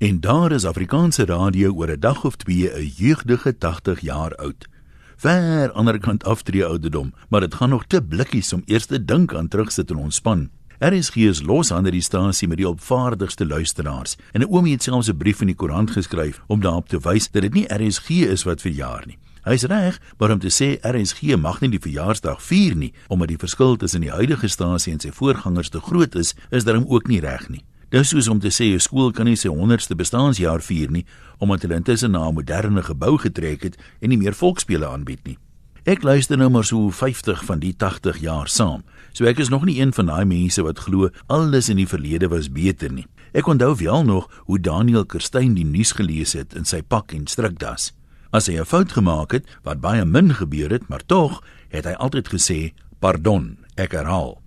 En daar is Afrikaanse radio oor 'n dag of twee 'n jeugdige 80 jaar oud. Ver ander kant aftree ouderdom, maar dit gaan nog te blikkies om eers te dink aan terugsit en ontspan. RSG is los aan die stasie met die opvaardigste luisteraars. En 'n oomie het selfs 'n brief in die koerant geskryf om daarop te wys dat dit nie RSG is wat verjaar nie. Hy's reg, maar om te sê RSG mag nie die verjaarsdag vier nie omdat die verskil tussen die huidige stasie en sy voorgangers te groot is, is daarom ook nie reg nie. Dis soos om te sê 'n skool kan nie sy 100ste bestaanjaar vier nie omdat hulle intussen na 'n moderne gebou getrek het en nie meer volksspele aanbied nie. Ek luister nou maar so 50 van die 80 jaar saam. So ek is nog nie een van daai mense wat glo alles in die verlede was beter nie. Ek onthou wel nog hoe Daniel Kerstyn die nuus gelees het in sy pak en strikdas. As hy 'n fout gemaak het, wat baie min gebeur het, maar tog het hy altyd gesê, "Pardon, ek herhaal."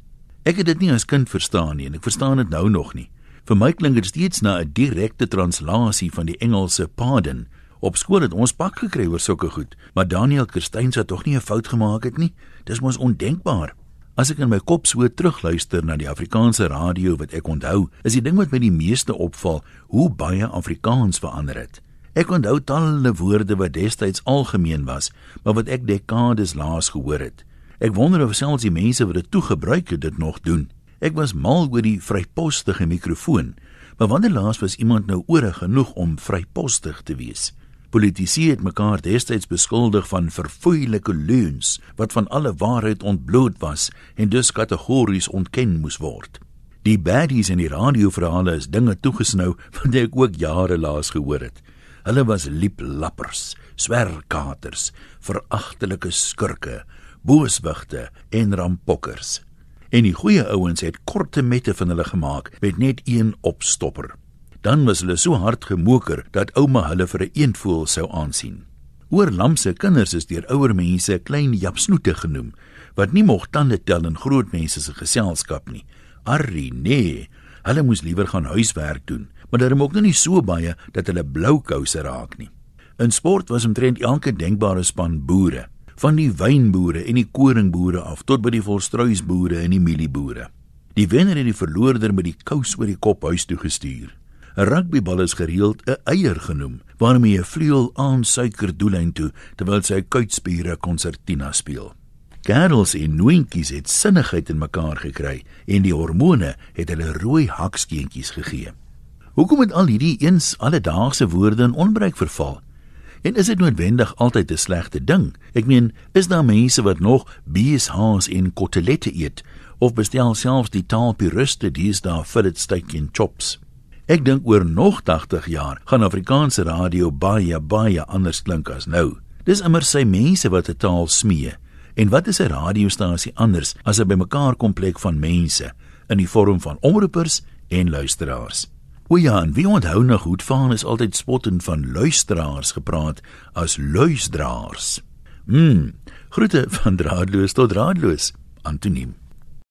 Ek het dit nie as kind verstaan nie en ek verstaan dit nou nog nie. Vir my klink dit steeds na 'n direkte translasie van die Engelse pardon. Op skool het ons pak gekry oor sulke goed, maar Daniel Kerstyn sê tog nie 'n fout gemaak het nie. Dis mos ondenkbaar. As ek in my kop so terugluister na die Afrikaanse radio wat ek onthou, is die ding wat my die meeste opval, hoe baie Afrikaans verander het. Ek onthou talle woorde wat destyds algemeen was, maar wat ek dekades laas gehoor het. Ek wonder of selfs die mense wat dit toegebruik het dit nog doen. Ek was mal oor die vrypostige mikrofoon, maar wanneer laas was iemand nou ore genoeg om vrypostig te wees? Politici het mekaar destyds beskuldig van verfoeilike leuns wat van alle waarheid ontbloot was en dus kategories ontken moes word. Die baddies in die radioverhale is dinge toegesnou wat ek ook jare laas gehoor het. Hulle was lieplappers, swerkaters, veragtelike skurke, booswigte en rampokkers en die goeie ouens het korte mette van hulle gemaak met net een opstopper. Dan was hulle so hard gemoker dat ouma hulle vir 'n eendvoël sou aansien. Oor lamse kinders is deur ouer mense klein japsnoete genoem wat nie mocht tande tel in groot mense se geselskap nie. Arrie, nee, hulle moes liewer gaan huiswerk doen, maar daar is ook nog nie so baie dat hulle blou kouse raak nie. In sport was omtrent elke denkbare span boere van die wynboere en die koringboere af tot by die volstruisboere en die mielieboere. Die wenner en die verloorder met die kous oor die kop huis toe gestuur. 'n Rugbybal is gereeld 'n eier genoem, waarmee 'n vleuel aan suiker doelyn toe terwyl sy kuitspiere konsertina speel. Gardels en noentjies het sinnigheid in mekaar gekry en die hormone het hulle rooi hakskeentjies gegee. Hoekom het al hierdie eens alledaagse woorde in onbruik verval? En is dit noodwendig altyd 'n slegte ding? Ek meen, is daar mense wat nog beeshaas en kotelette eet of bestel selfs die taalpuriste dis daar dit steak en chops? Ek dink oor nog 80 jaar gaan Afrikaanse radio baie baie anders klink as nou. Dis immer sy mense wat 'n taal smee. En wat is 'n radiostasie anders as 'n bymekaar komplek van mense in die vorm van omroepers en luisteraars? O ja, en wie onthou nog hoe Van is altyd spottend van luisteraars gepraat as luisteraars. Mm. Groete van draadloos tot draadloos. Antoniem